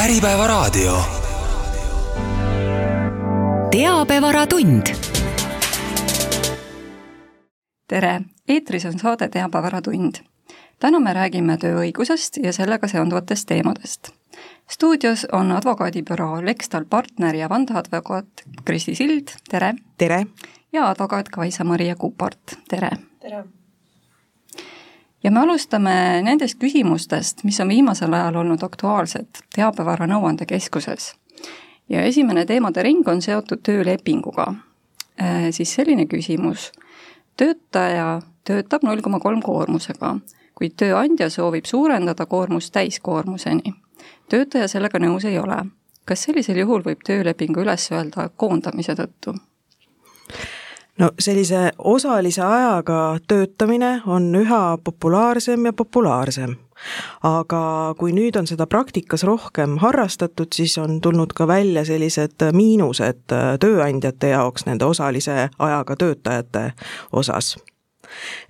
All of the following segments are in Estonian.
Äripäevaraadio. teabevaratund. tere, eetris on saade Teabevaratund. täna me räägime tööõigusest ja sellega seonduvatest teemadest. stuudios on advokaadibüroo Lextal partner ja vandeadvokaat Kristi Sild, tere! tere! ja advokaat Kaisa-Maria Kupart, tere! tere! Ja me alustame nendest küsimustest, mis on viimasel ajal olnud aktuaalsed Teabevara Nõuandekeskuses. ja esimene teemade ring on seotud töölepinguga. Siis selline küsimus, töötaja töötab null koma kolm koormusega, kuid tööandja soovib suurendada koormust täiskoormuseni. töötaja sellega nõus ei ole. kas sellisel juhul võib töölepingu üles öelda koondamise tõttu? No sellise osalise ajaga töötamine on üha populaarsem ja populaarsem. aga kui nüüd on seda praktikas rohkem harrastatud, siis on tulnud ka välja sellised miinused tööandjate jaoks nende osalise ajaga töötajate osas.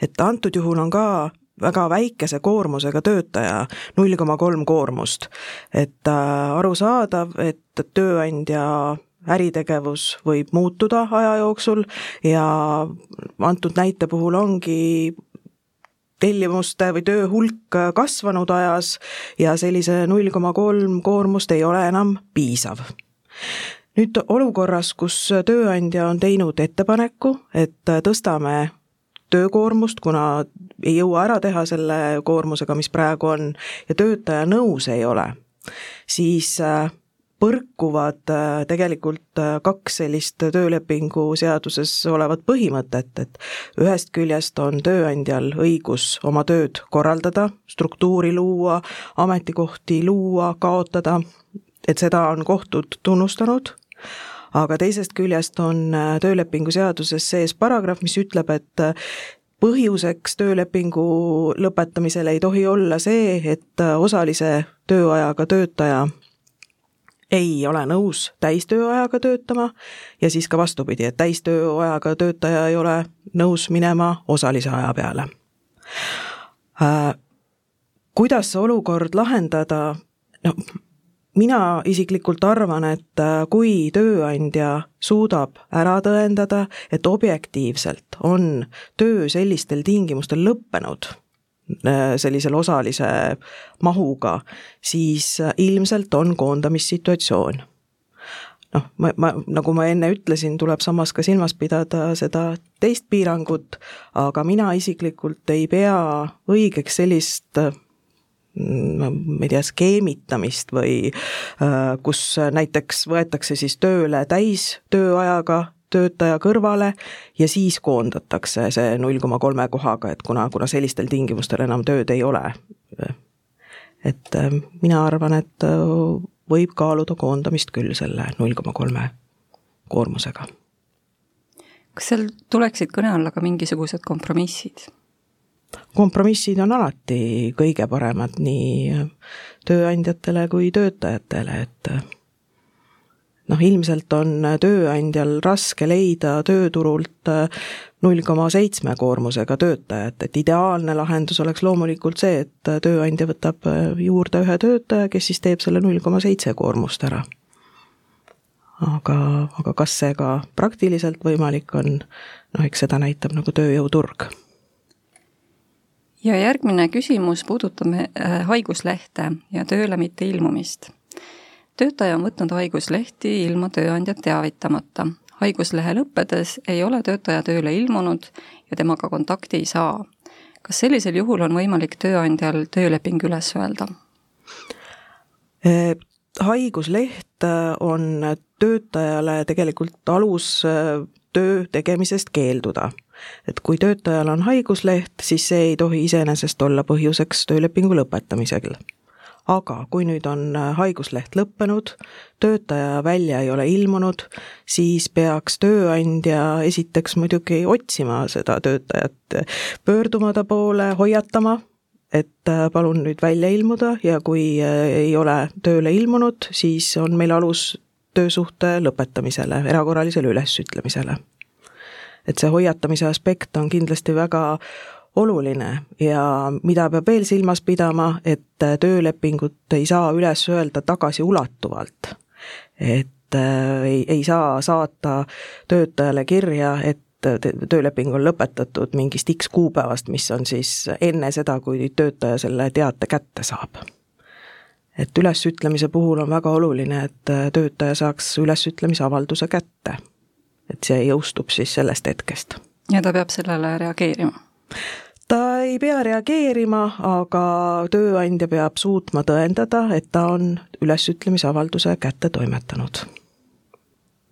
et antud juhul on ka väga väikese koormusega töötaja, null koma kolm koormust. et arusaadav, et tööandja äritegevus võib muutuda aja jooksul ja antud näite puhul ongi tellimuste või töö hulk kasvanud ajas ja sellise null koma kolm koormust ei ole enam piisav. nüüd olukorras, kus tööandja on teinud ettepaneku, et tõstame töökoormust, kuna ei jõua ära teha selle koormusega, mis praegu on, ja töötaja nõus ei ole, siis põrkuvad äh, tegelikult äh, kaks sellist töölepingu seaduses olevat põhimõtet, et ühest küljest on tööandjal õigus oma tööd korraldada, struktuuri luua, ametikohti luua, kaotada, et seda on kohtud tunnustanud, aga teisest küljest on äh, töölepingu seaduses sees paragrahv, mis ütleb, et põhjuseks töölepingu lõpetamisel ei tohi olla see, et osalise tööajaga töötaja ei ole nõus täistööajaga töötama ja siis ka vastupidi, et täistööajaga töötaja ei ole nõus minema osalise aja peale äh,. kuidas see olukord lahendada, no mina isiklikult arvan, et äh, kui tööandja suudab ära tõendada, et objektiivselt on töö sellistel tingimustel lõppenud sellisel osalise mahuga, siis äh, ilmselt on koondamissituatsioon. noh, ma, ma, nagu ma enne ütlesin, tuleb samas ka silmas pidada seda teist piirangut, aga mina isiklikult ei pea õigeks sellist mm, ma ei tea, skeemitamist või äh, kus näiteks võetakse siis tööle täistööajaga töötaja kõrvale ja siis koondatakse see null koma kolme kohaga, et kuna, kuna sellistel tingimustel enam tööd ei ole. et äh, mina arvan, et äh, võib kaaluda koondamist küll selle null koma kolme koormusega. kas seal tuleksid kõne alla ka mingisugused kompromissid? kompromissid on alati kõige paremad nii tööandjatele kui töötajatele, et noh, ilmselt on tööandjal raske leida tööturult äh, null koma seitsme koormusega töötajat, et ideaalne lahendus oleks loomulikult see, et tööandja võtab äh, juurde ühe töötaja, kes siis teeb selle null koma seitse koormust ära. aga, aga kas see ka praktiliselt võimalik on, noh, eks seda näitab nagu tööjõuturg. Ja järgmine küsimus puudutab äh, haiguslehte ja tööle mitte ilmumist töötaja on võtnud haiguslehti ilma tööandjat teavitamata. haiguslehe lõppedes ei ole töötaja tööle ilmunud ja temaga kontakti ei saa. kas sellisel juhul on võimalik tööandjal tööleping üles öelda? Haigusleht äh, on töötajale tegelikult alus äh, töö tegemisest keelduda. et kui töötajal on haigusleht, siis see ei tohi iseenesest olla põhjuseks töölepingu lõpetamisel aga kui nüüd on äh, haigusleht lõppenud, töötaja välja ei ole ilmunud, siis peaks tööandja esiteks muidugi otsima seda töötajat, pöörduma ta poole, hoiatama, et äh, palun nüüd välja ilmuda ja kui äh, ei ole tööle ilmunud, siis on meil alus töösuhte lõpetamisele, erakorralisele ülesütlemisele. et see hoiatamise aspekt on kindlasti väga oluline ja mida peab veel silmas pidama, et töölepingut ei saa üles öelda tagasiulatuvalt. et ei, ei saa saata töötajale kirja, et tööleping on lõpetatud mingist X kuupäevast, mis on siis enne seda, kui töötaja selle teate kätte saab. et ülesütlemise puhul on väga oluline, et töötaja saaks ülesütlemisavalduse kätte. et see jõustub siis sellest hetkest. ja ta peab sellele reageerima? Ta ei pea reageerima, aga tööandja peab suutma tõendada, et ta on ülesütlemisavalduse kätte toimetanud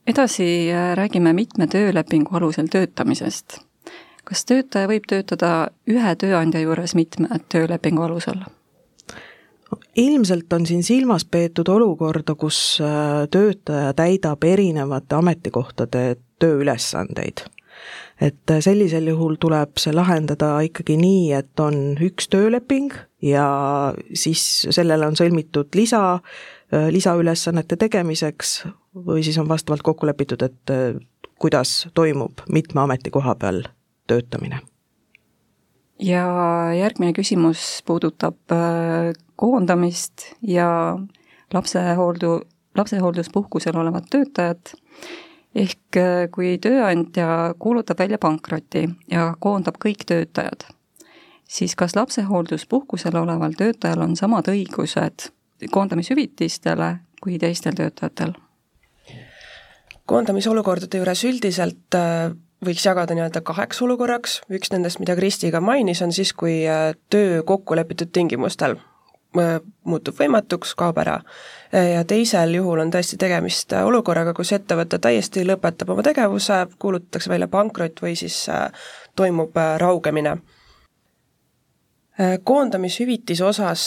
edasi äh, räägime mitme töölepingu alusel töötamisest. kas töötaja võib töötada ühe tööandja juures mitme töölepingu alusel? ilmselt on siin silmas peetud olukorda, kus äh, töötaja täidab erinevate ametikohtade tööülesandeid. Et äh, sellisel juhul tuleb see lahendada ikkagi nii, et on üks tööleping ja siis sellele on sõlmitud lisa, lisaülesannete tegemiseks või siis on vastavalt kokku lepitud, et äh, kuidas toimub mitme ametikoha peal töötamine. ja järgmine küsimus puudutab äh, koondamist ja lapsehooldu, lapsehoolduspuhkusel olevat töötajat, ehk äh, kui tööandja kuulutab välja pankroti ja koondab kõik töötajad, siis kas lapsehoolduspuhkusel oleval töötajal on samad õigused koondamishüvitistele kui teistel töötajatel? koondamisolukordade juures üldiselt äh, võiks jagada nii-öelda kaheks olukorraks, üks nendest, mida Kristi ka mainis, on siis, kui äh, töö kokkulepitud tingimustel äh, muutub võimatuks, kaob ära. ja teisel juhul on tõesti tegemist olukorraga, kus ettevõte täiesti lõpetab oma tegevuse, kuulutatakse välja pankrot või siis toimub raugemine. Koondamishüvitise osas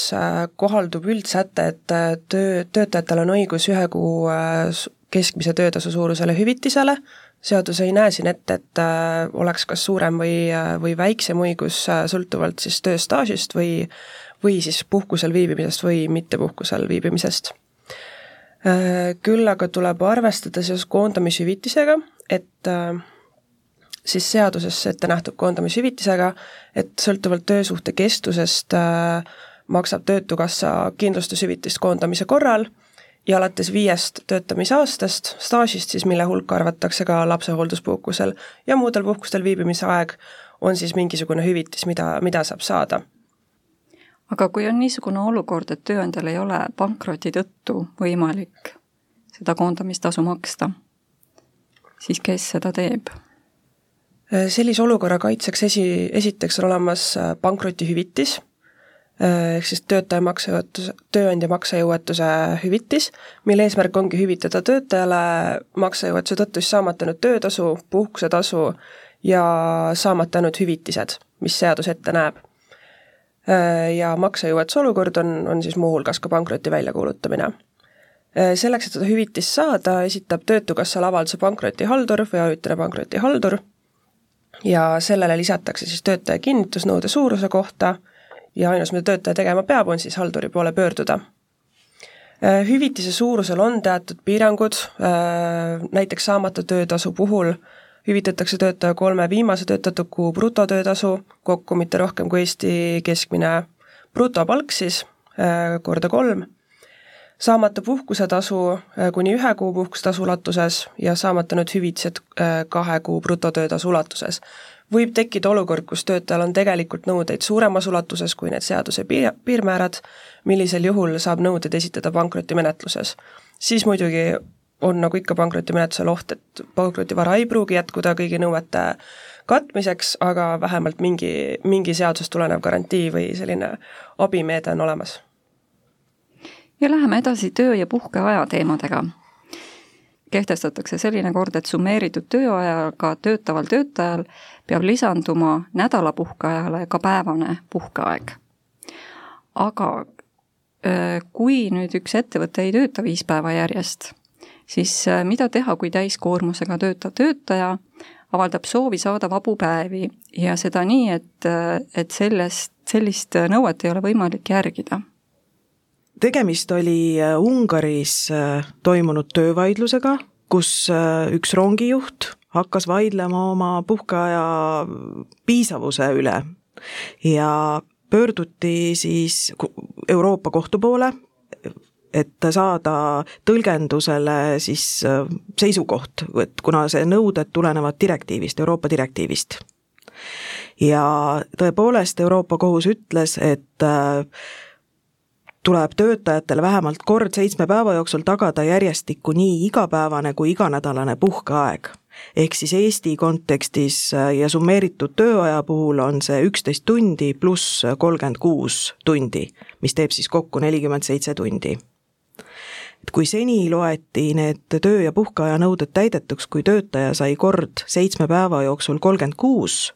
kohaldub üldsäte, et töö, töötajatel on õigus ühe kuu keskmise töötasu suurusele hüvitisele, seadus ei näe siin ette, et äh, oleks kas suurem või, äh, või väiksem õigus äh, sõltuvalt siis tööstaažist või või siis puhkusel viibimisest või mitte puhkusel viibimisest. Küll aga tuleb arvestada seoses koondamishüvitisega, et siis seaduses ette nähtud koondamishüvitisega, et sõltuvalt töösuhte kestusest maksab Töötukassa kindlustushüvitist koondamise korral ja alates viiest töötamisaastast, staažist siis, mille hulka arvatakse ka lapsehoolduspuhkusel ja muudel puhkustel viibimise aeg, on siis mingisugune hüvitis, mida, mida saab saada. Aga kui on niisugune olukord, et tööandjal ei ole pankroti tõttu võimalik seda koondamistasu maksta, siis kes seda teeb? sellise olukorra kaitseks esi, esiteks on olemas pankrotihüvitis Äh, ehk siis töötaja maksejõuetuse, tööandja maksejõuetuse hüvitis, mille eesmärk ongi hüvitada töötajale maksejõuetuse tõttu siis saamata jäänud töötasu, puhkusetasu ja saamata jäänud hüvitised, mis seadus ette näeb. Äh, ja maksejõuetuse olukord on, on siis muuhulgas ka pankroti väljakuulutamine. Äh, selleks, et seda hüvitist saada, esitab Töötukassale avalduse pankrotihaldur või ajutine pankrotihaldur ja sellele lisatakse siis töötaja kinnitusnõude suuruse kohta ja ainus, mida töötaja tegema peab, on siis halduri poole pöörduda. Äh, hüvitise suurusel on teatud piirangud, äh, näiteks saamata töötasu puhul hüvitatakse töötaja kolme viimase töötatud kuu brutotöötasu, kokku mitte rohkem kui Eesti keskmine brutopalk siis, äh, korda kolm, saamata puhkusetasu kuni ühe kuu puhkusetasu ulatuses ja saamata nüüd hüvitised kahe kuu brutotöötasu ulatuses võib tekkida olukord, kus töötajal on tegelikult nõudeid suuremas ulatuses kui need seaduse piir, piirmäärad, millisel juhul saab nõuded esitada pankrotimenetluses. siis muidugi on nagu ikka pankrotimenetlusel oht, et pankrotivara ei pruugi jätkuda kõigi nõuete katmiseks, aga vähemalt mingi, mingi seadusest tulenev garantii või selline abimeede on olemas. ja läheme edasi töö- ja puhkeaja teemadega kehtestatakse selline kord, et summeeritud tööajaga töötaval töötajal peab lisanduma nädalapuhkeajale ka päevane puhkeaeg. aga kui nüüd üks ettevõte ei tööta viis päeva järjest, siis mida teha, kui täiskoormusega töötav töötaja avaldab soovi saada vabu päevi ja seda nii, et, et sellest, sellist nõuet ei ole võimalik järgida. Tegemist oli Ungaris toimunud töövaidlusega, kus üks rongijuht hakkas vaidlema oma puhkeaja piisavuse üle ja pöörduti siis Euroopa Kohtu poole, et saada tõlgendusele siis äh, seisukoht, et kuna see nõuded tulenevad direktiivist, Euroopa direktiivist. ja tõepoolest, Euroopa Kohus ütles, et äh, tuleb töötajatele vähemalt kord seitsme päeva jooksul tagada järjestikku nii igapäevane kui iganädalane puhkeaeg. ehk siis Eesti kontekstis äh, ja summeeritud tööaja puhul on see üksteist tundi pluss kolmkümmend kuus tundi, mis teeb siis kokku nelikümmend seitse tundi et kui seni loeti need töö- ja puhkeaja nõuded täidetuks, kui töötaja sai kord seitsme päeva jooksul kolmkümmend kuus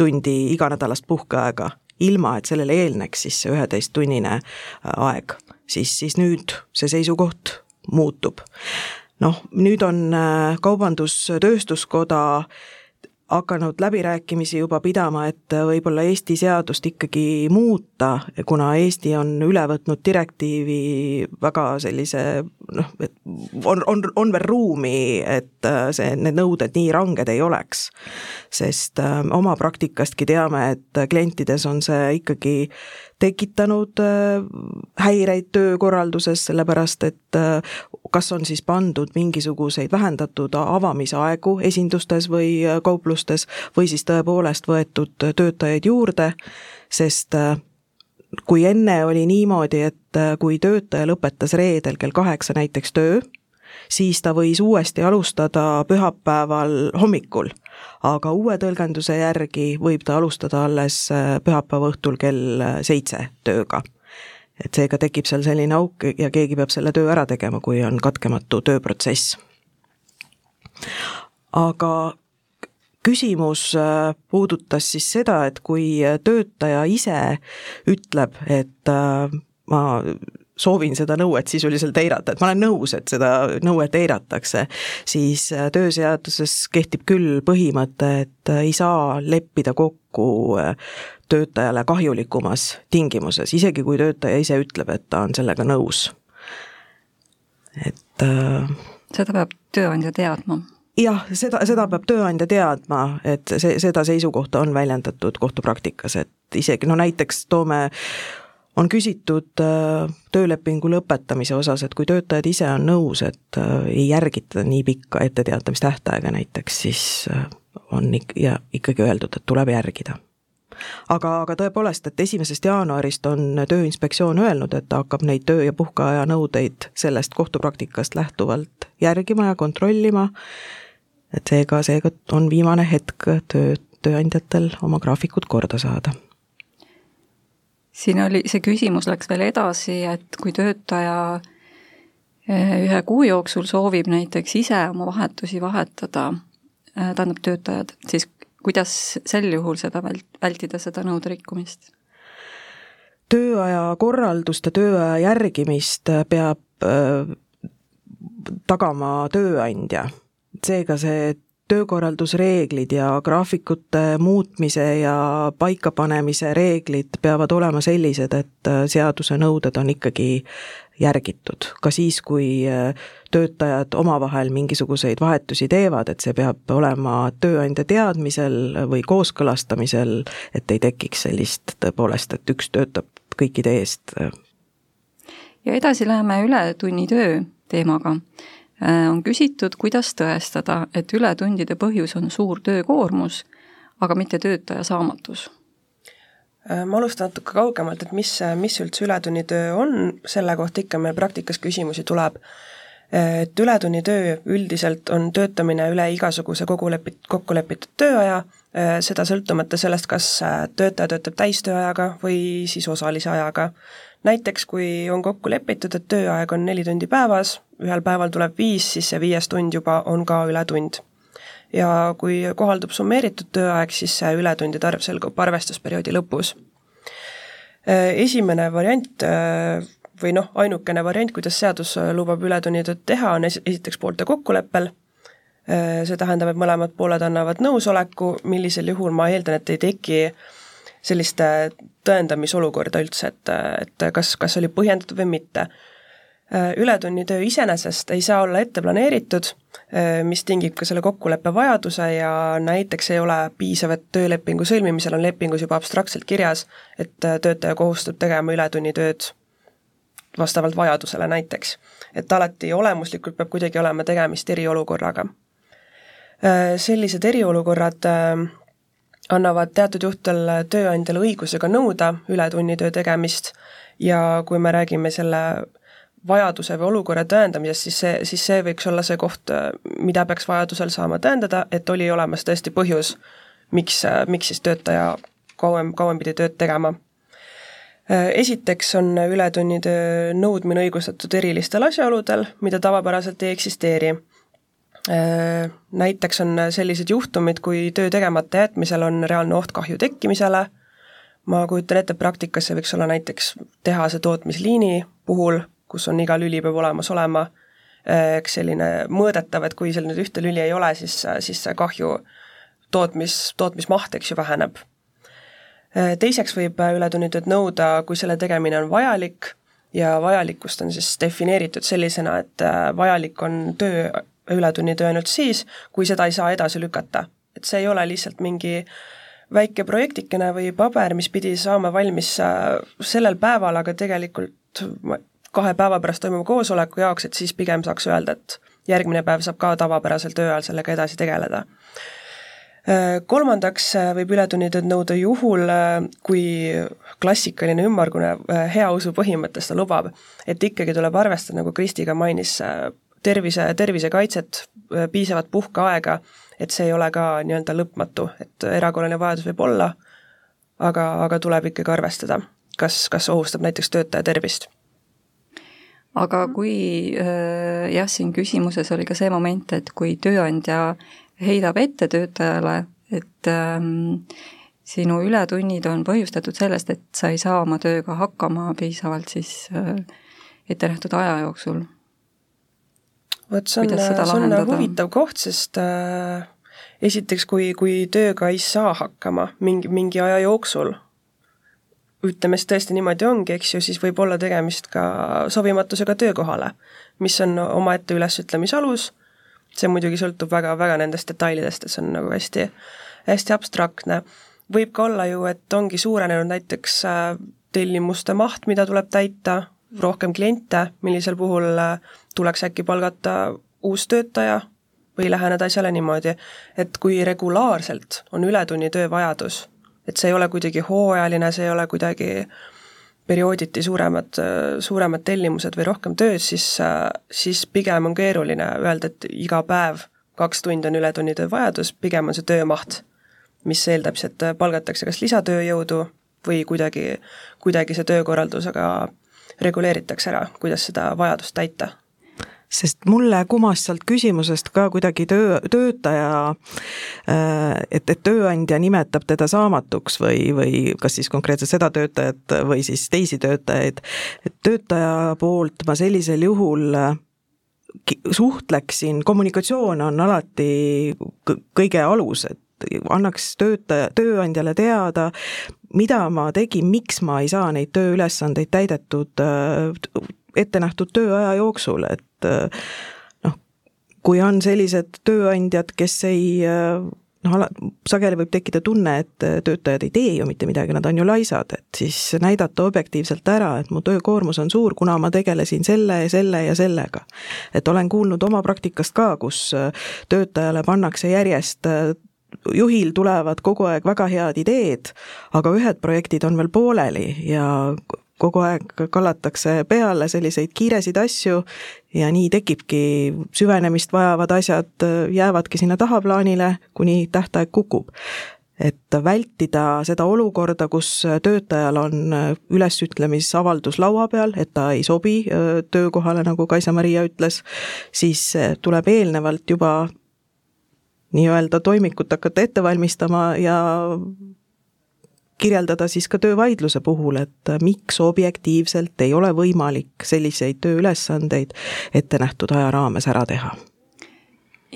tundi iganädalast puhkeaega, ilma et sellele eelneks siis see üheteisttunnine äh, aeg, siis, siis nüüd see seisukoht muutub. noh, nüüd on äh, Kaubandus-Tööstuskoda hakanud läbirääkimisi juba pidama, et võib-olla Eesti seadust ikkagi muuta, kuna Eesti on üle võtnud direktiivi väga sellise noh, et on, on, on veel ruumi, et see, need nõuded nii ranged ei oleks. sest äh, oma praktikastki teame, et klientides on see ikkagi tekitanud äh, häireid töökorralduses, sellepärast et äh, kas on siis pandud mingisuguseid vähendatud avamisaegu esindustes või äh, kauplustes või siis tõepoolest võetud töötajaid juurde, sest kui enne oli niimoodi, et kui töötaja lõpetas reedel kell kaheksa näiteks töö, siis ta võis uuesti alustada pühapäeval hommikul aga uue tõlgenduse järgi võib ta alustada alles äh, pühapäeva õhtul kell äh, seitse tööga. et seega tekib seal selline auk ja keegi peab selle töö ära tegema, kui on katkematu tööprotsess. aga küsimus äh, puudutas siis seda, et kui töötaja ise ütleb, et ma soovin seda nõuet sisuliselt eirata, et ma olen nõus, et seda nõuet eiratakse, siis äh, tööseaduses kehtib küll põhimõte, et äh, ei saa leppida kokku äh, töötajale kahjulikumas tingimuses, isegi kui töötaja ise ütleb, et ta on sellega nõus. et seda peab tööandja teadma jah, seda, seda peab tööandja teadma, et see, seda seisukohta on väljendatud kohtupraktikas, et isegi no näiteks toome on küsitud äh, töölepingu lõpetamise osas, et kui töötajad ise on nõus, et äh, ei järgita nii pikka etteteatamistähtaega näiteks, siis äh, on ik- ja ikkagi öeldud, et tuleb järgida. aga, aga tõepoolest, et esimesest jaanuarist on Tööinspektsioon öelnud, et ta hakkab neid töö- ja puhkeaja nõudeid sellest kohtupraktikast lähtuvalt järgima ja kontrollima, et seega, seega on viimane hetk töö, tööandjatel oma graafikud korda saada siin oli, see küsimus läks veel edasi, et kui töötaja eh, ühe kuu jooksul soovib näiteks ise oma vahetusi vahetada, eh, tähendab töötajad, siis kuidas sel juhul seda vält-, vältida, seda nõude rikkumist? tööaja korraldust ja tööaja järgimist peab äh, tagama tööandja. seega see töökorraldusreeglid ja graafikute muutmise ja paikapanemise reeglid peavad olema sellised, et äh, seaduse nõuded on ikkagi järgitud, ka siis, kui äh, töötajad omavahel mingisuguseid vahetusi teevad, et see peab olema tööandja teadmisel või kooskõlastamisel, et ei tekiks sellist tõepoolest, et üks töötab kõikide eest. ja edasi läheme ületunnitöö teemaga Äh, on küsitud, kuidas tõestada, et ületundide põhjus on suur töökoormus, aga mitte töötaja saamatus. Äh, ma alustan natuke kaugemalt, et mis, mis üldse ületunnitöö on, selle kohta ikka meil praktikas küsimusi tuleb. Äh, et ületunnitöö üldiselt on töötamine üle igasuguse kogulepit-, kokku lepitud tööaja, seda sõltumata sellest, kas töötaja töötab täistööajaga või siis osalise ajaga. Näiteks kui on kokku lepitud, et tööaeg on neli tundi päevas, ühel päeval tuleb viis, siis see viies tund juba on ka ületund. ja kui kohaldub summeeritud tööaeg, siis see ületundide arv selgub arvestusperioodi lõpus. Äh, esimene variant äh, või noh, ainukene variant, kuidas seadus lubab ületunnitööd teha, on es-, esiteks poolte kokkuleppel, äh, see tähendab, et mõlemad pooled annavad nõusoleku, millisel juhul ma eeldan, et ei teki sellist tõendamisolukorda üldse, et, et kas, kas oli põhjendatud või mitte. Ületunnitöö iseenesest ei saa olla ette planeeritud, mis tingib ka selle kokkuleppe vajaduse ja näiteks ei ole piisav, et töölepingu sõlmimisel on lepingus juba abstraktselt kirjas, et töötaja kohustub tegema ületunnitööd vastavalt vajadusele näiteks. et alati olemuslikult peab kuidagi olema tegemist eriolukorraga. Sellised eriolukorrad annavad teatud juhtudel tööandjale õiguse ka nõuda ületunnitöö tegemist ja kui me räägime selle vajaduse või olukorra tõendamisest, siis see, siis see võiks olla see koht, mida peaks vajadusel saama tõendada, et oli olemas tõesti põhjus, miks, miks siis töötaja kauem, kauem pidi tööd tegema. Esiteks on ületunnitöö nõudmine õigustatud erilistel asjaoludel, mida tavapäraselt ei eksisteeri näiteks on sellised juhtumid, kui töö tegemata jätmisel on reaalne oht kahju tekkimisele, ma kujutan ette, praktikas see võiks olla näiteks tehase tootmisliini puhul, kus on iga lüli peab olemas olema, äh, eks selline mõõdetav, et kui seal nüüd ühte lüli ei ole, siis, siis see kahju tootmis, tootmismaht, eks ju, väheneb. Äh, teiseks võib ületunnitööd nõuda, kui selle tegemine on vajalik ja vajalikkust on siis defineeritud sellisena, et vajalik on töö ületunnitöö ainult siis, kui seda ei saa edasi lükata. et see ei ole lihtsalt mingi väike projektikene või paber, mis pidi saama valmis sellel päeval, aga tegelikult kahe päeva pärast toimuva koosoleku jaoks, et siis pigem saaks öelda, et järgmine päev saab ka tavapärasel töö ajal sellega edasi tegeleda. Äh, kolmandaks äh, võib ületunnitööd nõuda juhul, kui klassikaline ümmargune heausu põhimõte seda lubab, et ikkagi tuleb arvestada, nagu Kristi ka mainis, tervise, tervisekaitset, piisavat puhkeaega, et see ei ole ka nii-öelda lõpmatu, et erakorraline vajadus võib olla, aga, aga tuleb ikkagi arvestada, kas, kas ohustab näiteks töötaja tervist aga kui jah, siin küsimuses oli ka see moment, et kui tööandja heidab ette töötajale, et ähm, sinu ületunnid on põhjustatud sellest, et sa ei saa oma tööga hakkama piisavalt siis äh, ette nähtud aja jooksul. Vot see on, see on huvitav koht, sest äh, esiteks, kui, kui tööga ei saa hakkama mingi, mingi aja jooksul, ütleme siis tõesti niimoodi ongi, eks ju, siis võib olla tegemist ka sobimatusega töökohale, mis on omaette ülesütlemise alus, see muidugi sõltub väga, väga nendest detailidest, et see on nagu hästi, hästi abstraktne. võib ka olla ju, et ongi suurenenud näiteks äh, tellimuste maht, mida tuleb täita, rohkem kliente, millisel puhul äh, tuleks äkki palgata uus töötaja või läheneda asjale niimoodi, et kui regulaarselt on ületunnitöö vajadus, et see ei ole kuidagi hooajaline, see ei ole kuidagi periooditi suuremad, suuremad tellimused või rohkem tööd, siis, siis pigem on keeruline öelda, et iga päev kaks tundi on ületunnitöö vajadus, pigem on see töömaht, mis eeldab siis, et palgatakse kas lisatööjõudu või kuidagi, kuidagi see töökorraldusega reguleeritakse ära, kuidas seda vajadust täita sest mulle kumas sealt küsimusest ka kuidagi töö, töötaja, äh, et, et tööandja nimetab teda saamatuks või, või kas siis konkreetselt seda töötajat või siis teisi töötajaid, et töötaja poolt ma sellisel juhul äh, suhtleksin, kommunikatsioon on alati kõige alus, et annaks töötaja, tööandjale teada, mida ma tegin, miks ma ei saa neid tööülesandeid täidetud äh, ettenähtud tööaja jooksul, et äh, noh, kui on sellised tööandjad, kes ei äh, noh, ala-, sageli võib tekkida tunne, et töötajad ei tee ju mitte midagi, nad on ju laisad, et siis näidata objektiivselt ära, et mu töökoormus on suur, kuna ma tegelesin selle ja selle ja sellega. et olen kuulnud oma praktikast ka, kus töötajale pannakse järjest juhil tulevad kogu aeg väga head ideed, aga ühed projektid on veel pooleli ja kogu aeg kallatakse peale selliseid kiiresid asju ja nii tekibki süvenemist vajavad asjad, jäävadki sinna tahaplaanile, kuni tähtaeg kukub. et vältida seda olukorda, kus töötajal on ülesütlemisavaldus laua peal, et ta ei sobi töökohale, nagu Kaisa-Maria ütles, siis tuleb eelnevalt juba nii-öelda toimikut hakata ette valmistama ja kirjeldada siis ka töövaidluse puhul, et miks objektiivselt ei ole võimalik selliseid tööülesandeid ette nähtud aja raames ära teha.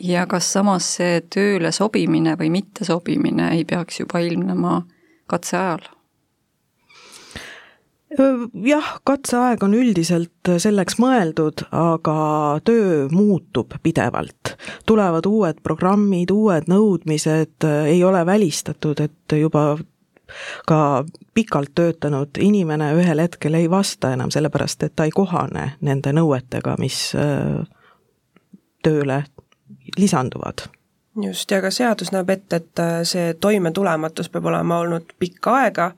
ja kas samas see tööle sobimine või mittesobimine ei peaks juba ilmnema katse ajal? jah, katseaeg on üldiselt selleks mõeldud, aga töö muutub pidevalt. tulevad uued programmid, uued nõudmised, ei ole välistatud, et juba ka pikalt töötanud inimene ühel hetkel ei vasta enam, sellepärast et ta ei kohane nende nõuetega, mis tööle lisanduvad just, ja ka seadus näeb ette, et see toimetulematus peab olema olnud pikka aega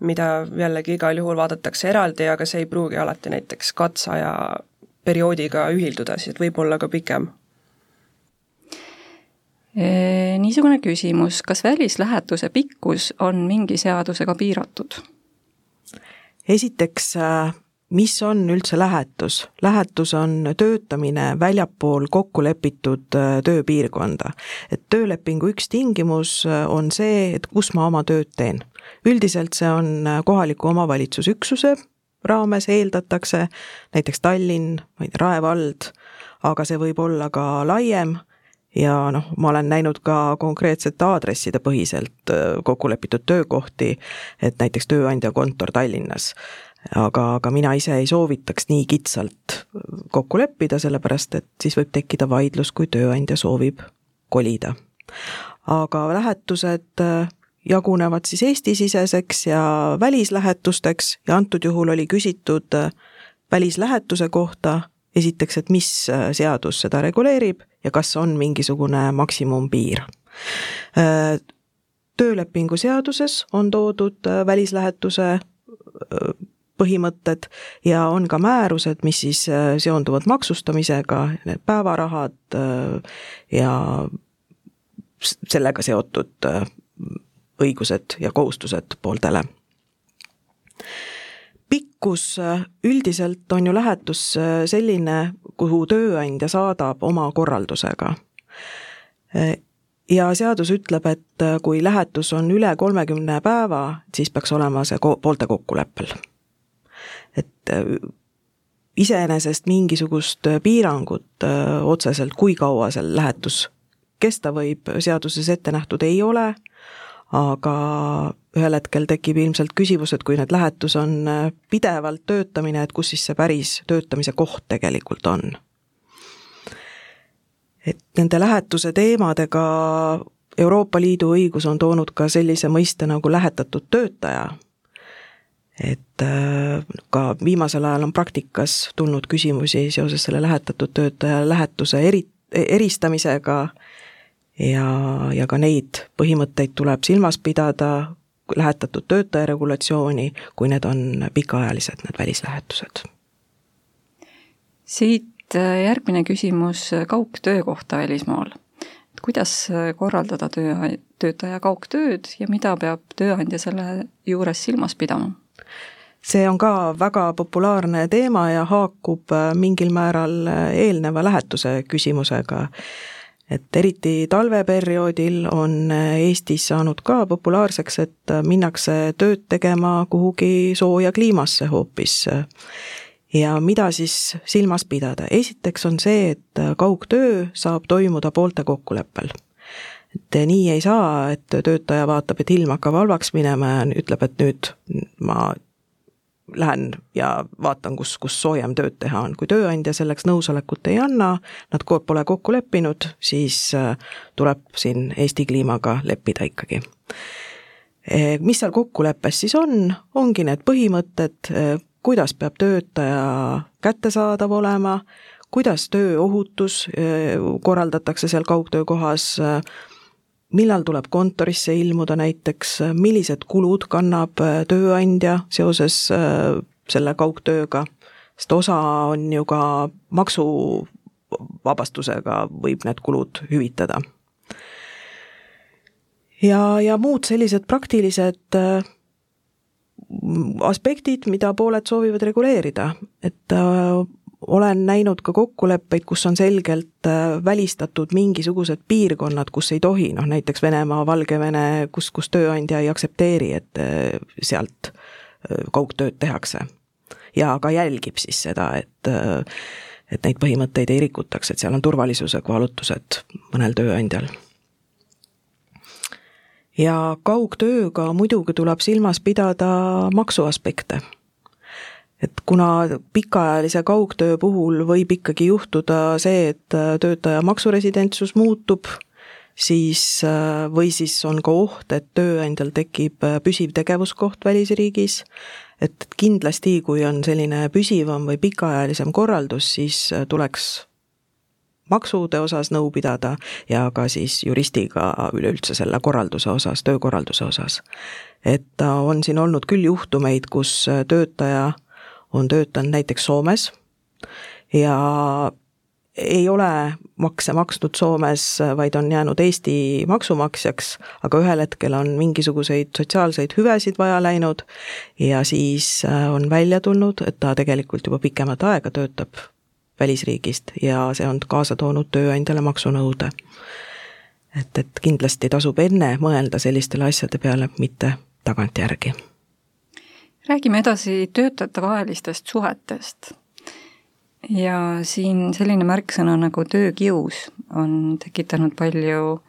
mida jällegi igal juhul vaadatakse eraldi, aga see ei pruugi alati näiteks katseaja perioodiga ühilduda, siis võib olla ka pikem. Niisugune küsimus, kas välislähetuse pikkus on mingi seadusega piiratud? esiteks, mis on üldse lähetus? lähetus on töötamine väljapool kokku lepitud tööpiirkonda. et töölepingu üks tingimus on see, et kus ma oma tööd teen üldiselt see on äh, kohaliku omavalitsusüksuse raames eeldatakse, näiteks Tallinn, ma ei tea, Rae vald, aga see võib olla ka laiem ja noh, ma olen näinud ka konkreetsete aadresside põhiselt äh, kokku lepitud töökohti, et näiteks tööandja kontor Tallinnas. aga, aga mina ise ei soovitaks nii kitsalt kokku leppida, sellepärast et siis võib tekkida vaidlus, kui tööandja soovib kolida. aga lähetused äh, jagunevad siis Eesti-siseseks ja välislähetusteks ja antud juhul oli küsitud äh, välislähetuse kohta esiteks, et mis äh, seadus seda reguleerib ja kas on mingisugune maksimumpiir. Äh, töölepingu seaduses on toodud välislähetuse põhimõtted ja on ka määrused, mis siis seonduvad maksustamisega, need päevarahad ja sellega seotud õigused ja kohustused pooltele. Pikkus äh, üldiselt on ju lähetus äh, selline, kuhu tööandja saadab oma korraldusega. Äh, ja seadus ütleb, et kui lähetus on üle kolmekümne päeva, siis peaks olema see ko-, poolte kokkuleppel. et iseenesest mingisugust piirangut otseselt, kui kaua seal lähetus kesta võib, seaduses ette nähtud ei ole aga ühel hetkel tekib ilmselt küsimus, et kui need lähetus on äh, pidevalt töötamine, et kus siis see päris töötamise koht tegelikult on. et nende lähetuse teemadega Euroopa Liidu õigus on toonud ka sellise mõiste nagu lähetatud töötaja, et äh, ka viimasel ajal on praktikas tulnud küsimusi seoses selle lähetatud töötaja lähetuse eri, eristamisega ja, ja ka neid põhimõtteid tuleb silmas pidada, lähetatud töötaja regulatsiooni, kui need on pikaajalised, need välislähetused. siit äh, järgmine küsimus kaugtöö kohta välismaal. et kuidas äh, korraldada töö, töötaja kaugtööd ja mida peab tööandja selle juures silmas pidama? see on ka väga populaarne teema ja haakub äh, mingil määral eelneva lähetuse küsimusega et eriti talveperioodil on Eestis saanud ka populaarseks, et minnakse tööd tegema kuhugi sooja kliimasse hoopis. ja mida siis silmas pidada, esiteks on see, et kaugtöö saab toimuda poolte kokkuleppel et nii ei saa, et töötaja vaatab, et ilm hakkab halvaks minema ja ütleb, et nüüd ma lähen ja vaatan, kus, kus soojem tööd teha on. kui tööandja selleks nõusolekut ei anna, nad pole kokku leppinud, siis äh, tuleb siin Eesti kliimaga leppida ikkagi. E, mis seal kokkuleppes siis on, ongi need põhimõtted, e, kuidas peab töötaja kättesaadav olema, kuidas tööohutus e, korraldatakse seal kaugtöökohas, millal tuleb kontorisse ilmuda näiteks, millised kulud kannab äh, tööandja seoses äh, selle kaugtööga, sest osa on ju ka maksuvabastusega võib need kulud hüvitada. ja, ja muud sellised praktilised äh, aspektid, mida pooled soovivad reguleerida, et olen näinud ka kokkuleppeid, kus on selgelt äh, välistatud mingisugused piirkonnad, kus ei tohi, noh näiteks Venemaa, Valgevene, kus, kus tööandja ei aktsepteeri, et äh, sealt äh, kaugtööd tehakse. ja ka jälgib siis seda, et et neid põhimõtteid ei rikutaks, et seal on turvalisuse kaalutlused mõnel tööandjal. ja kaugtööga muidugi tuleb silmas pidada maksuaspekte et kuna pikaajalise kaugtöö puhul võib ikkagi juhtuda see, et töötaja maksuresidentsus muutub, siis või siis on ka oht, et tööandjal tekib püsiv tegevuskoht välisriigis, et kindlasti, kui on selline püsivam või pikaajalisem korraldus, siis tuleks maksude osas nõu pidada ja ka siis juristiga üleüldse selle korralduse osas, töökorralduse osas. et on siin olnud küll juhtumeid, kus töötaja on töötanud näiteks Soomes ja ei ole makse maksnud Soomes, vaid on jäänud Eesti maksumaksjaks, aga ühel hetkel on mingisuguseid sotsiaalseid hüvesid vaja läinud ja siis äh, on välja tulnud, et ta tegelikult juba pikemat aega töötab välisriigist ja see on kaasa toonud tööandjale maksunõude. et, et kindlasti tasub enne mõelda sellistele asjade peale, mitte tagantjärgi räägime edasi töötajatevahelistest suhetest. ja siin selline märksõna nagu töökius on tekitanud palju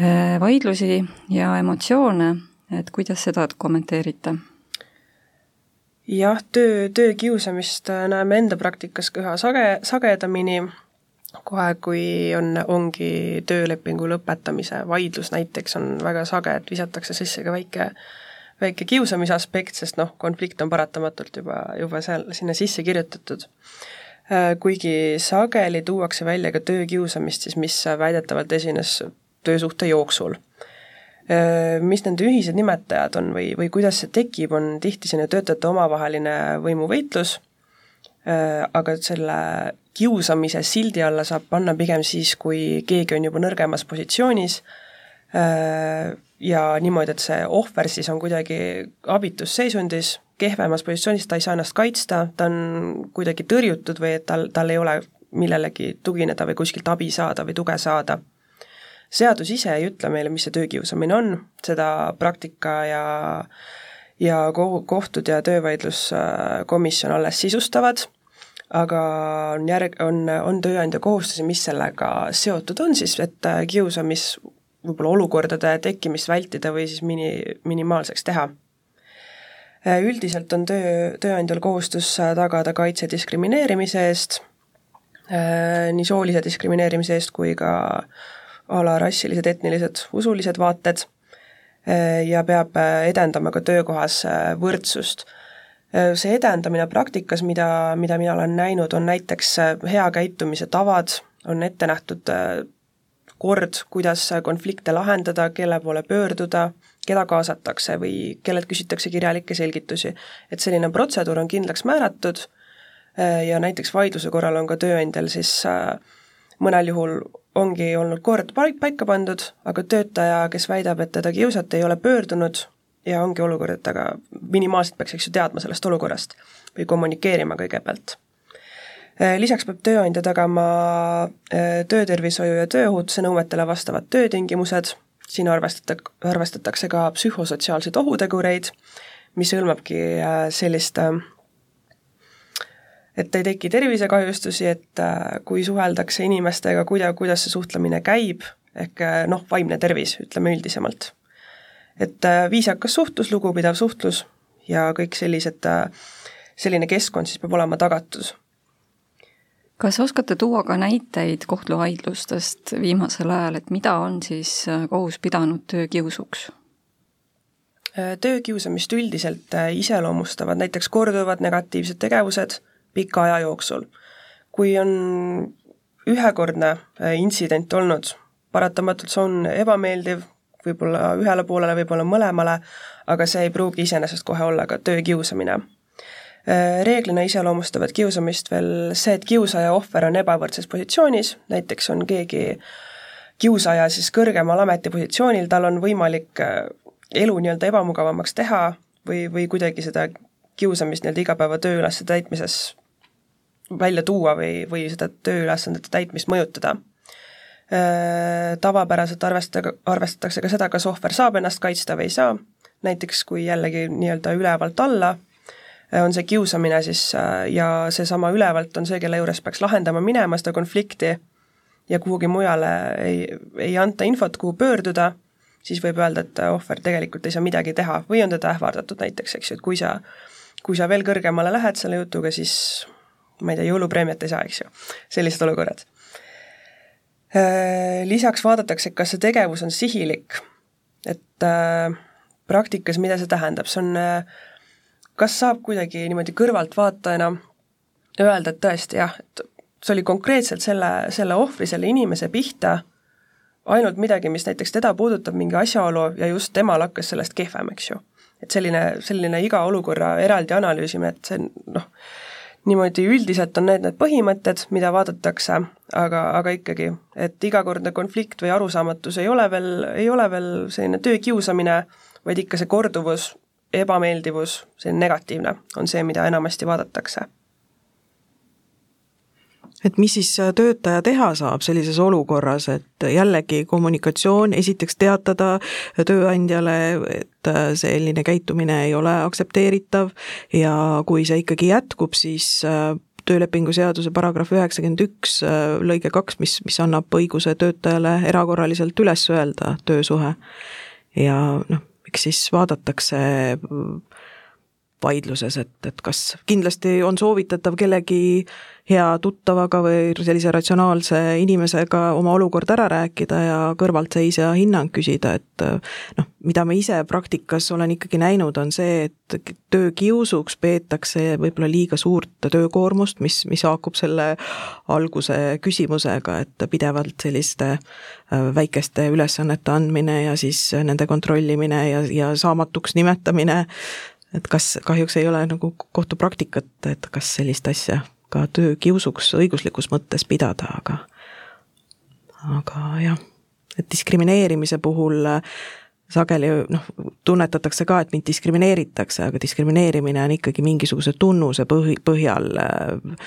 äh, vaidlusi ja emotsioone, et kuidas seda kommenteerite? jah, töö, töökiusamist näeme enda praktikas ka üha sage, sagedamini, kohe kui on, ongi töölepingu lõpetamise vaidlus näiteks, on väga sage, et visatakse sisse ka väike väike kiusamise aspekt, sest noh, konflikt on paratamatult juba, juba seal, sinna sisse kirjutatud. Äh, kuigi sageli tuuakse välja ka töökiusamist siis, mis väidetavalt esines töösuhte jooksul. Äh, mis nende ühised nimetajad on või, või kuidas see tekib, on tihti selline töötajate omavaheline võimuvõitlus, äh, aga selle kiusamise sildi alla saab panna pigem siis, kui keegi on juba nõrgemas positsioonis, ja niimoodi, et see ohver siis on kuidagi abitus seisundis, kehvemas positsioonis, ta ei saa ennast kaitsta, ta on kuidagi tõrjutud või et tal, tal ei ole millelegi tugineda või kuskilt abi saada või tuge saada. seadus ise ei ütle meile, mis see töökiusamine on, seda praktika ja ja kohtud ja töövaidluskomisjon alles sisustavad, aga on järg, on, on tööandja kohustusi, mis sellega seotud on siis, et kiusamis võib-olla olukordade tekkimist vältida või siis mini, minimaalseks teha. Äh, üldiselt on töö, tööandjal kohustus tagada kaitse diskrimineerimise eest, äh, nii soolise diskrimineerimise eest kui ka a la rassilised, etnilised, usulised vaated äh, ja peab edendama ka töökohas võrdsust. see edendamine praktikas, mida, mida mina olen näinud, on näiteks hea käitumise tavad, on ette nähtud kord, kuidas konflikte lahendada, kelle poole pöörduda, keda kaasatakse või kellelt küsitakse kirjalikke selgitusi. et selline protseduur on kindlaks määratud äh, ja näiteks vaidluse korral on ka tööandjal siis äh, mõnel juhul ongi olnud kord paika pandud, aga töötaja, kes väidab, et teda kiusati, ei ole pöördunud ja ongi olukord, et aga minimaalselt peaks, eks ju, teadma sellest olukorrast või kommunikeerima kõigepealt lisaks peab tööandja tagama äh, töötervishoiu ja tööohutuse nõuetele vastavad töötingimused, siin arvestata, arvestatakse ka psühhosotsiaalseid ohutegureid, mis hõlmabki äh, sellist et ei teki tervisekahjustusi, et kui suheldakse inimestega, kuida-, kuidas see suhtlemine käib, ehk noh, vaimne tervis, ütleme üldisemalt. et viisakas suhtlus, lugupidav suhtlus ja kõik sellised, selline keskkond siis peab olema tagatud kas oskate tuua ka näiteid kohtuvaidlustest viimasel ajal, et mida on siis äh, kohus pidanud töökiusuks? Äh, töökiusamist üldiselt äh, iseloomustavad näiteks korduvad negatiivsed tegevused pika aja jooksul. kui on ühekordne intsident olnud, paratamatult see on ebameeldiv, võib-olla ühele poolele, võib-olla mõlemale, aga see ei pruugi iseenesest kohe olla ka töökiusamine reeglina iseloomustavad kiusamist veel see, et kiusaja ja ohver on ebavõrdses positsioonis, näiteks on keegi kiusaja siis kõrgemal ametipositsioonil, tal on võimalik äh, elu nii-öelda ebamugavamaks teha või, või kuidagi seda kiusamist nii-öelda igapäeva tööülesande täitmises välja tuua või, või seda tööülesandete täitmist mõjutada. Äh, tavapäraselt arvestada, arvestatakse ka seda, kas ohver saab ennast kaitsta või ei saa, näiteks kui jällegi nii-öelda ülevalt alla on see kiusamine siis äh, ja seesama ülevalt on see, kelle juures peaks lahendama minema seda konflikti ja kuhugi mujale ei, ei anta infot, kuhu pöörduda, siis võib öelda, et ohver tegelikult ei saa midagi teha. Või on teda ähvardatud näiteks, eks ju, et kui sa kui sa veel kõrgemale lähed selle jutuga, siis ma ei tea, jõulupreemiat ei saa, eks ju, sellised olukorrad. Äh, lisaks vaadatakse, kas see tegevus on sihilik, et äh, praktikas, mida see tähendab, see on äh, kas saab kuidagi niimoodi kõrvaltvaatajana öelda, et tõesti jah, et see oli konkreetselt selle, selle ohvri, selle inimese pihta, ainult midagi, mis näiteks teda puudutab, mingi asjaolu ja just temal hakkas sellest kehvem, eks ju. et selline, selline iga olukorra eraldi analüüsimine, et see noh, niimoodi üldiselt on need need põhimõtted, mida vaadatakse, aga, aga ikkagi, et igakordne konflikt või arusaamatus ei ole veel, ei ole veel selline töökiusamine, vaid ikka see korduvus, ebameeldivus, selline negatiivne on see, mida enamasti vaadatakse et mis siis töötaja teha saab sellises olukorras, et jällegi kommunikatsioon, esiteks teatada tööandjale, et selline käitumine ei ole aktsepteeritav ja kui see ikkagi jätkub, siis töölepingu seaduse paragrahv üheksakümmend üks lõige kaks, mis, mis annab õiguse töötajale erakorraliselt üles öelda töösuhe. ja noh, eks siis vaadatakse vaidluses, et, et kas kindlasti on soovitatav kellegi hea tuttavaga või sellise ratsionaalse inimesega oma olukord ära rääkida ja kõrvaltseisja hinnang küsida, et noh, mida ma ise praktikas olen ikkagi näinud, on see, et töökiusuks peetakse võib-olla liiga suurt töökoormust, mis, mis haakub selle alguse küsimusega, et pidevalt selliste äh, väikeste ülesannete andmine ja siis nende kontrollimine ja, ja saamatuks nimetamine et kas kahjuks ei ole nagu kohtupraktikat, et kas sellist asja ka töökiusuks õiguslikus mõttes pidada, aga aga jah, et diskrimineerimise puhul sageli noh, tunnetatakse ka, et mind diskrimineeritakse, aga diskrimineerimine on ikkagi mingisuguse tunnuse põhi, põhjal äh,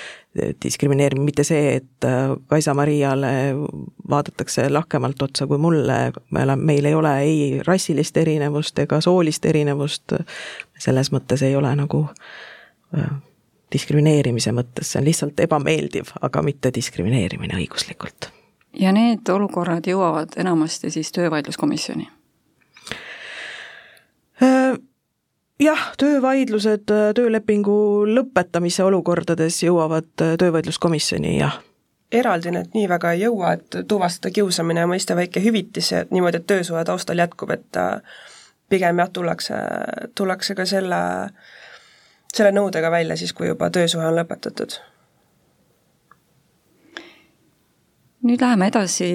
diskrimineerimine, mitte see, et äh, Kaisa-Mariale vaadatakse lahkemalt otsa kui mulle, me oleme, meil ei ole ei rassilist erinevust ega soolist erinevust, selles mõttes ei ole nagu äh, diskrimineerimise mõttes, see on lihtsalt ebameeldiv, aga mitte diskrimineerimine õiguslikult. ja need olukorrad jõuavad enamasti siis töövaidluskomisjoni Äh, jah, töövaidlused äh, töölepingu lõpetamise olukordades jõuavad äh, töövaidluskomisjoni, jah. eraldi need nii väga ei jõua, et tuvastada kiusamine ja mõista väike hüvitis, et niimoodi, et töösuhe taustal jätkub, et pigem jah, tullakse, tullakse ka selle, selle nõudega välja siis, kui juba töösuhe on lõpetatud nüüd läheme edasi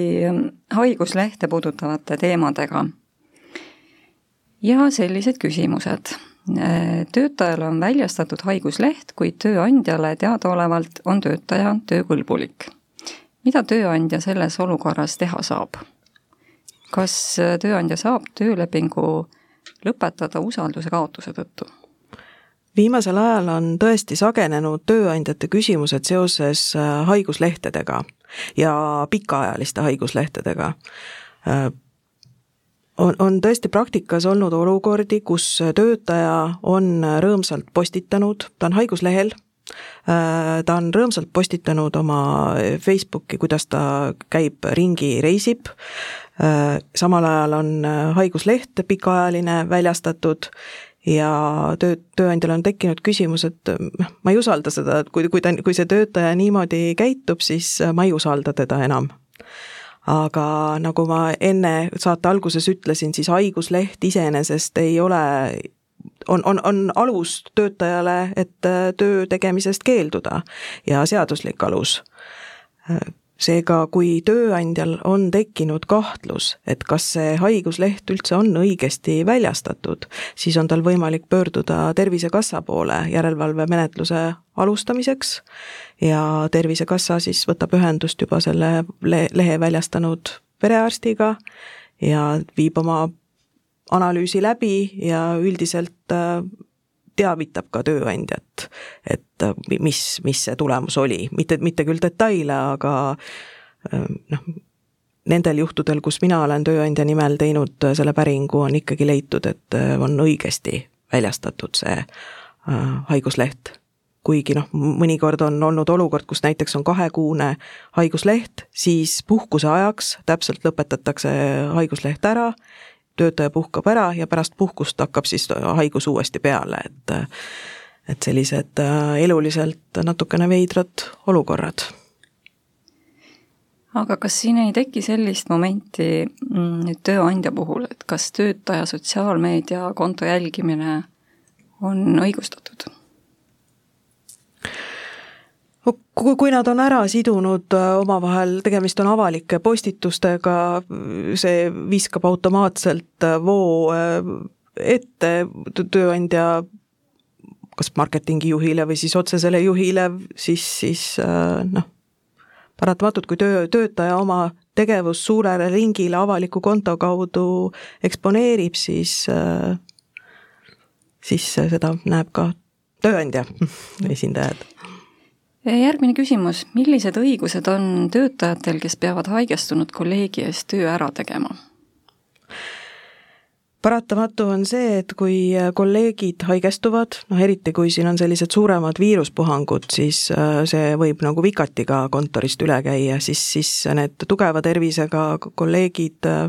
haiguslehte puudutavate teemadega ja sellised küsimused. Töötajale on väljastatud haigusleht, kuid tööandjale teadaolevalt on töötaja töökõlbulik. mida tööandja selles olukorras teha saab? kas tööandja saab töölepingu lõpetada usalduse kaotuse tõttu? viimasel ajal on tõesti sagenenud tööandjate küsimused seoses äh, haiguslehtedega ja pikaajaliste haiguslehtedega äh, on, on tõesti praktikas olnud olukordi, kus töötaja on rõõmsalt postitanud, ta on haiguslehel, äh, ta on rõõmsalt postitanud oma Facebooki, kuidas ta käib ringi, reisib, äh, samal ajal on haigusleht pikaajaline väljastatud ja töö, tööandjal on tekkinud küsimus, et noh, ma ei usalda seda, et kui, kui ta, kui see töötaja niimoodi käitub, siis ma ei usalda teda enam aga nagu ma enne saate alguses ütlesin, siis haigusleht iseenesest ei ole on, on, on alus töötajale, et töö tegemisest keelduda ja seaduslik alus seega, kui tööandjal on tekkinud kahtlus, et kas see haigusleht üldse on õigesti väljastatud, siis on tal võimalik pöörduda Tervisekassa poole järelevalvemenetluse alustamiseks ja Tervisekassa siis võtab ühendust juba selle lehe väljastanud perearstiga ja viib oma analüüsi läbi ja üldiselt teavitab ka tööandjat, et äh, mis, mis see tulemus oli, mitte, mitte küll detaile, aga äh, noh, nendel juhtudel, kus mina olen tööandja nimel teinud äh, selle päringu, on ikkagi leitud, et on õigesti väljastatud see haigusleht. kuigi noh, mõnikord on olnud olukord, kus näiteks on kahekuune haigusleht, siis puhkuse ajaks täpselt lõpetatakse haigusleht ära töötaja puhkab ära ja pärast puhkust hakkab siis haigus uuesti peale, et et sellised eluliselt natukene veidrad olukorrad aga kas siin ei teki sellist momenti mm, nüüd tööandja puhul, et kas töötaja sotsiaalmeediakonto jälgimine on õigustatud? Kui, nad on ära sidunud äh, omavahel, tegemist on avalike postitustega, see viskab automaatselt äh, voo äh, ette tööandja kas marketingijuhile või siis otsesele juhile, siis, siis noh, paratamatult, kui töö, töötaja oma tegevust suurele ringile avaliku konto kaudu eksponeerib, siis, siis seda näeb ka tööandja esindajad. Järgmine küsimus, millised õigused on töötajatel, kes peavad haigestunud kolleegi eest töö ära tegema? paratamatu on see, et kui kolleegid haigestuvad, noh eriti kui siin on sellised suuremad viiruspuhangud, siis äh, see võib nagu vikati ka kontorist üle käia, siis, siis need tugeva tervisega kolleegid äh,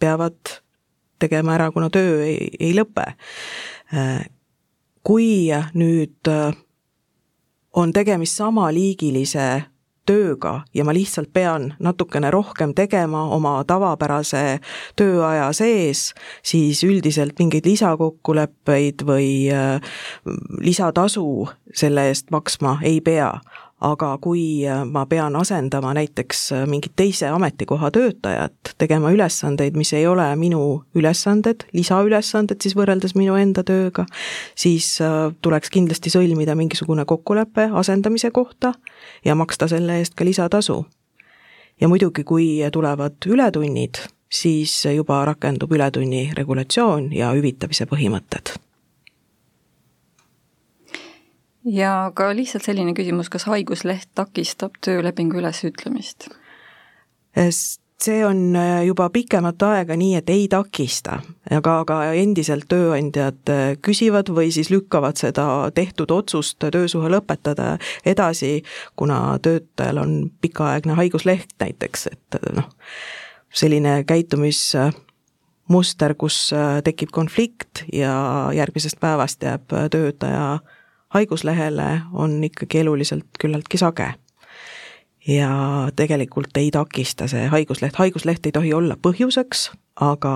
peavad tegema ära, kuna töö ei, ei lõpe. Äh, kui nüüd on tegemist samaliigilise tööga ja ma lihtsalt pean natukene rohkem tegema oma tavapärase tööaja sees, siis üldiselt mingeid lisakokkuleppeid või äh, lisatasu selle eest maksma ei pea aga kui äh, ma pean asendama näiteks äh, mingit teise ametikoha töötajat, tegema ülesandeid, mis ei ole minu ülesanded, lisaülesanded siis võrreldes minu enda tööga, siis äh, tuleks kindlasti sõlmida mingisugune kokkulepe asendamise kohta ja maksta selle eest ka lisatasu. ja muidugi, kui tulevad ületunnid, siis juba rakendub ületunni regulatsioon ja hüvitamise põhimõtted ja ka lihtsalt selline küsimus, kas haigusleht takistab töölepingu ülesütlemist? see on äh, juba pikemat aega nii, et ei takista, aga, aga endiselt tööandjad äh, küsivad või siis lükkavad seda tehtud otsust töösuhe lõpetada edasi, kuna töötajal on pikaaegne haigusleht näiteks, et äh, noh, selline käitumis muster, kus tekib konflikt ja järgmisest päevast jääb töötaja haiguslehele on ikkagi eluliselt küllaltki sage. ja tegelikult ei takista see haigusleht, haigusleht ei tohi olla põhjuseks, aga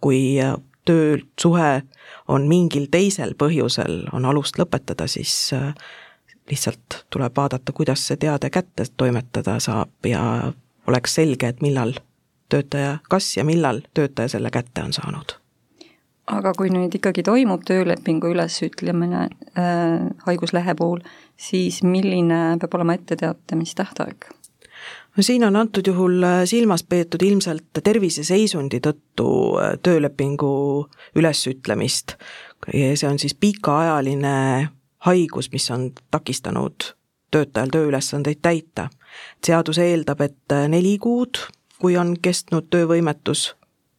kui töösuhe on mingil teisel põhjusel, on alust lõpetada, siis äh, lihtsalt tuleb vaadata, kuidas see teade kätte toimetada saab ja oleks selge, et millal töötaja, kas ja millal töötaja selle kätte on saanud aga kui nüüd ikkagi toimub töölepingu ülesütlemine äh, haiguslehe puhul, siis milline peab olema etteteatamistähtaeg? no siin on antud juhul äh, silmas peetud ilmselt terviseseisundi tõttu äh, töölepingu ülesütlemist. see on siis pikaajaline haigus, mis on takistanud töötajal tööülesandeid täita. seadus eeldab, et äh, neli kuud, kui on kestnud töövõimetus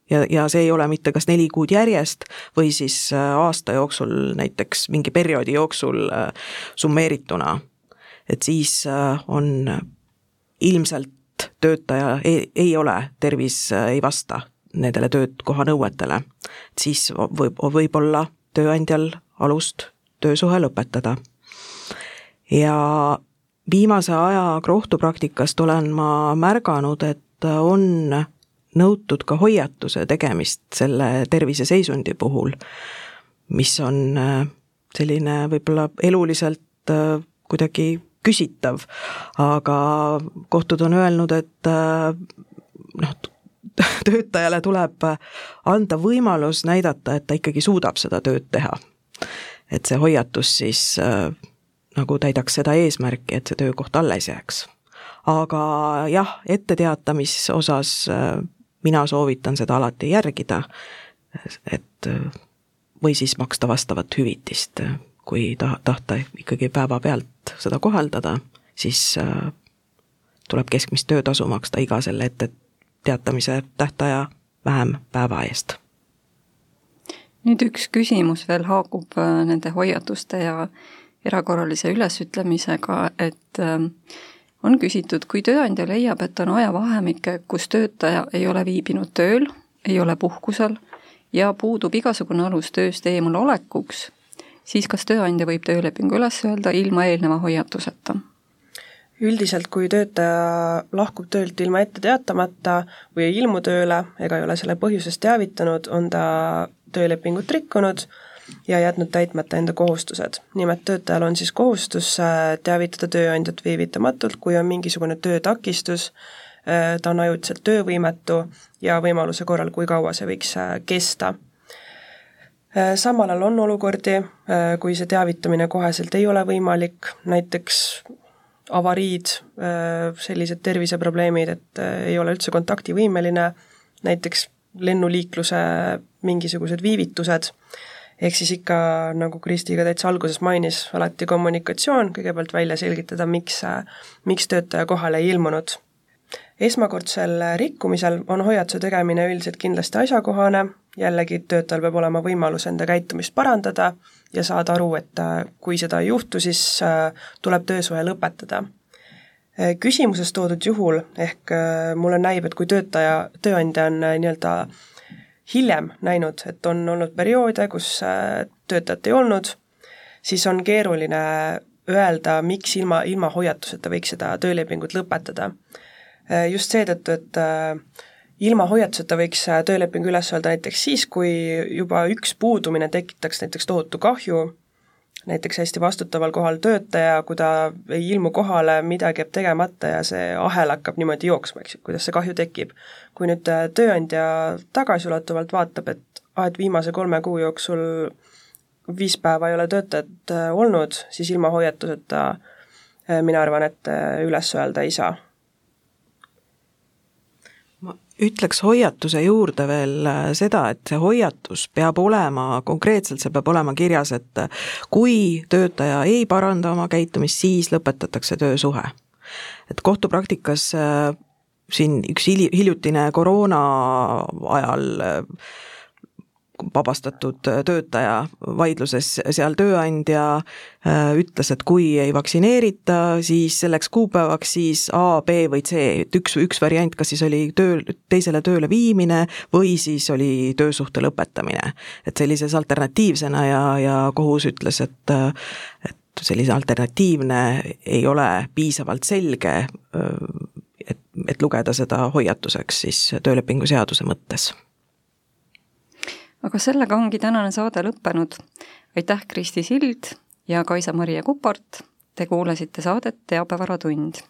ja, ja see ei ole mitte kas neli kuud järjest või siis äh, aasta jooksul näiteks mingi perioodi jooksul äh, summeerituna. et siis äh, on ilmselt töötaja ei, ei ole, tervis ei vasta nendele töökoha nõuetele, siis võib, võib olla tööandjal alust töösuhe lõpetada. ja viimase aja kohtupraktikast olen ma märganud, et on nõutud ka hoiatuse tegemist selle terviseseisundi puhul, mis on äh, selline võib-olla eluliselt äh, kuidagi küsitav, aga kohtud on öelnud, et äh, noh, töötajale tuleb anda võimalus näidata, et ta ikkagi suudab seda tööd teha. et see hoiatus siis nagu täidaks seda eesmärki, et see töökoht alles jääks. aga jah, etteteatamise osas mina soovitan seda alati järgida, et või siis maksta vastavat hüvitist, kui ta-, tahta ikkagi päevapealt seda kohaldada, siis tuleb keskmist töötasu maksta iga selle ette teatamise tähtaja vähem päeva eest. nüüd üks küsimus veel haakub äh, nende hoiatuste ja erakorralise ülesütlemisega, et äh, on küsitud, kui tööandja leiab, et on ajavahemikke, kus töötaja ei ole viibinud tööl, ei ole puhkusel ja puudub igasugune alus tööst eemal olekuks, siis kas tööandja võib töölepingu üles öelda ilma eelneva hoiatuseta? üldiselt, kui töötaja lahkub töölt ilma ette teatamata või ei ilmu tööle ega ei ole selle põhjusest teavitanud, on ta töölepingut rikkunud ja jätnud täitmata enda kohustused. nimelt töötajal on siis kohustus äh, teavitada tööandjat viivitamatult, kui on mingisugune töötakistus, äh, ta on ajutiselt töövõimetu ja võimaluse korral, kui kaua see võiks äh, kesta samal ajal on olukordi, kui see teavitamine koheselt ei ole võimalik, näiteks avariid, sellised terviseprobleemid, et ei ole üldse kontaktivõimeline, näiteks lennuliikluse mingisugused viivitused, ehk siis ikka, nagu Kristi ka täitsa alguses mainis, alati kommunikatsioon, kõigepealt välja selgitada, miks, miks töötaja kohale ei ilmunud. esmakordsel rikkumisel on hoiatuse tegemine üldiselt kindlasti asjakohane, jällegi töötajal peab olema võimalus enda käitumist parandada ja saada aru, et kui seda ei juhtu, siis tuleb töösuhe lõpetada küsimuses toodud juhul, ehk mulle näib, et kui töötaja, tööandja on nii-öelda hiljem näinud, et on olnud perioode, kus äh, töötajat ei olnud, siis on keeruline öelda, miks ilma, ilma hoiatuseta võiks seda töölepingut lõpetada. Äh, just seetõttu, et äh, ilma hoiatuseta võiks töölepingu üles öelda näiteks siis, kui juba üks puudumine tekitaks näiteks tohutu kahju näiteks hästi vastutaval kohal töötaja, kui ta ei ilmu kohale, midagi jääb tegemata ja see ahel hakkab niimoodi jooksma, eks ju, kuidas see kahju tekib. kui nüüd äh, tööandja tagasiulatuvalt vaatab, et aa, et viimase kolme kuu jooksul viis päeva ei ole töötajat äh, olnud, siis ilma hoiatuseta äh, mina arvan, et üles öelda ei saa ütleks hoiatuse juurde veel äh, seda, et see hoiatus peab olema, konkreetselt see peab olema kirjas, et äh, kui töötaja ei paranda oma käitumist, siis lõpetatakse töösuhe. et kohtupraktikas äh, siin üks hili-, hiljutine koroona ajal vabastatud töötaja vaidluses seal tööandja äh, ütles, et kui ei vaktsineerita, siis selleks kuupäevaks siis A, B või C, et üks, üks variant, kas siis oli töö, teisele tööle viimine või siis oli töösuhte lõpetamine. et sellises alternatiivsena ja, ja kohus ütles, et et selline alternatiivne ei ole piisavalt selge, et, et lugeda seda hoiatuseks siis töölepingu seaduse mõttes aga sellega ongi tänane saade lõppenud. aitäh, Kristi Sild ja Kaisa-Maria Kupart, te kuulasite saadet Teabevaratund